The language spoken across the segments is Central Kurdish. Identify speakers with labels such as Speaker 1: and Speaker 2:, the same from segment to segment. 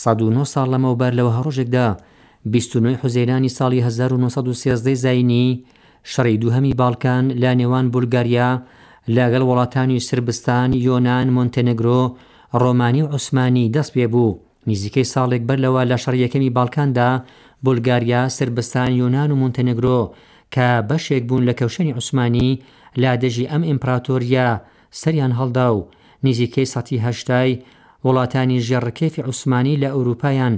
Speaker 1: سەد و نۆ ساڵ لەمەوبەر لە وەهرۆژێکدا، بیست و نۆ ی حوزەیرانی ساڵی هەزار و نۆ سەد و سێزدە زاینی، شەڕی دووهەمی باڵکان لە نێوان بولگاریا لە گەڵ وەڵاتانی سربستان، یۆنان، مۆنتێنێگرۆ، ڕۆمانی و عوسمانی دەست پێ بوو. نیزیکەی ساڵێک بەر لەوە لە شەڕی یەکەمی باڵکاندا، بولگاریا، سربستان، یۆنان و مۆنتێنێگرۆ کە بەشێک بوون لە کەوشەنی عوسمانی لە دژی ئەم ئیمپراتۆرییە سەریان هەڵدا و نیزیکەی سەتی هەشتای وڵاتانی ژێڕ ڕکێفی عوسمانی لە ئەوروپایان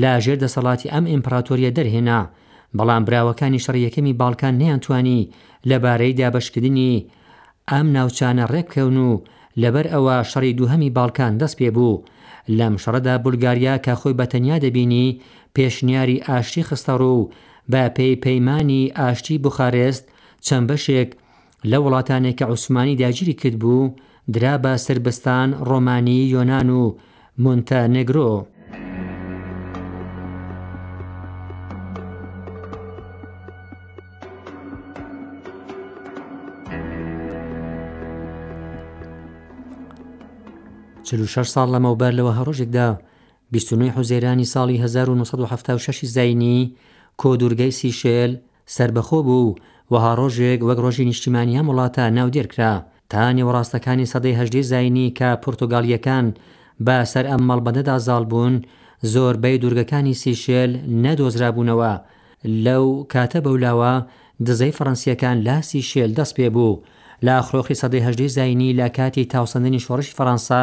Speaker 1: لە ژێر دەسەڵاتی ئەم ئیمپڕاتۆریە دەرهێنا، بەڵام براوەکانی شەڕی یەکەمی باڵکان نەیانتوانی لە بارەی دابەشکدنی ئەم ناوچانە ڕێکبکەون و لەبەر ئەوە شەڕی دووهەمی باڵکان دەست پێ بوو. لەم شەڕەدا بولگاریا کە خۆی بە تەنیا دەبینی پێشنیاری ئاشتی خستەڕوو و بە پێی پەیمانی ئاشتی بوخارێست چەند بەشێک لە وڵاتانێک کە عوسمانی داگیری کردبوو درا بە سربستان، ڕۆمانی، یۆنان و مۆنتەنێگرۆ. چل و شەش ساڵ لەمەوبەر لە وەهەڕۆژێکدا بیست و نۆی حوزەیرانی ساڵی هەزار و نۆ سەد و حەفتا و شەشی زاینی کۆدورگەی سیشێل سەربەخۆ بوو و وەها ڕۆژێک وەک ڕۆژی نیشتیمانی ئەم وڵاتە ناودێر کرا. تا نێوەڕاستەکانی سەدەی هەژدەی زاینی کە پورتوگالییەکان بە سەر ئەم مەڵبەندەدا زاڵ بوون، زۆربەی دوورگەکانی سیشێل نەدۆزرابوونەوە. لەو کاتە بەولاوە دزەی فەڕەنسییەکان لە سیشێل دەست پێ بوو. لە ئاخرۆخری سەدەی هەژدەی زاینی لە کاتی تاوسەندنی شۆڕشی فەڕەنسا،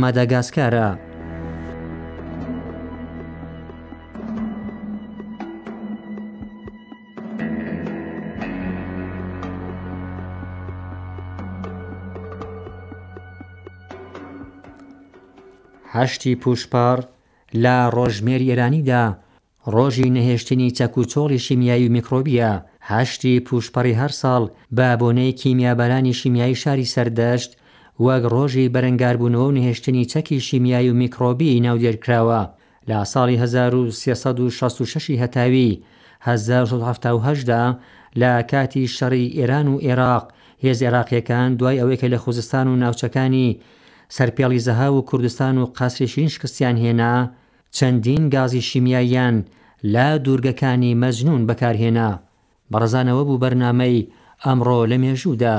Speaker 1: ماداگاسکار ە. هەشتی پووشپەڕ لە ڕۆژژمێری ئێرانیدا ڕۆژی نەهێشتنی چەک و چۆڵی شیمیایی و میکڕۆبییە، حەشدی پووشپەڕی هەر ساڵ بە بۆنەی کیمیابارانی شیمیایی شاری سەردەشت وەک ڕۆژی بەرەنگاربوونەوە و نەهێشتنی چەکی شیمیایی و میکڕۆبیی ناودێر کراوە لە ساڵی هەزار و سێ سەد و شەست و شەش ی هەتاوی هەزار و سەد و حەفتا و هەشت دا لە کاتی شەڕی ئێران و ئێراق هێز ئێراقییەکان دوای ئەوەی کە لە خوزستان و ناوچەکانی سەرپێڵی زەهاو و کوردستان و قەسری شین شکستیان هێنا چەندین گازی شیمیاییان لە دوورگەکانی مەجنوون بەکارهێنا. بەڕێزان ئەوە بوو بەرنامەی ئەمڕۆ لە مێژوودا.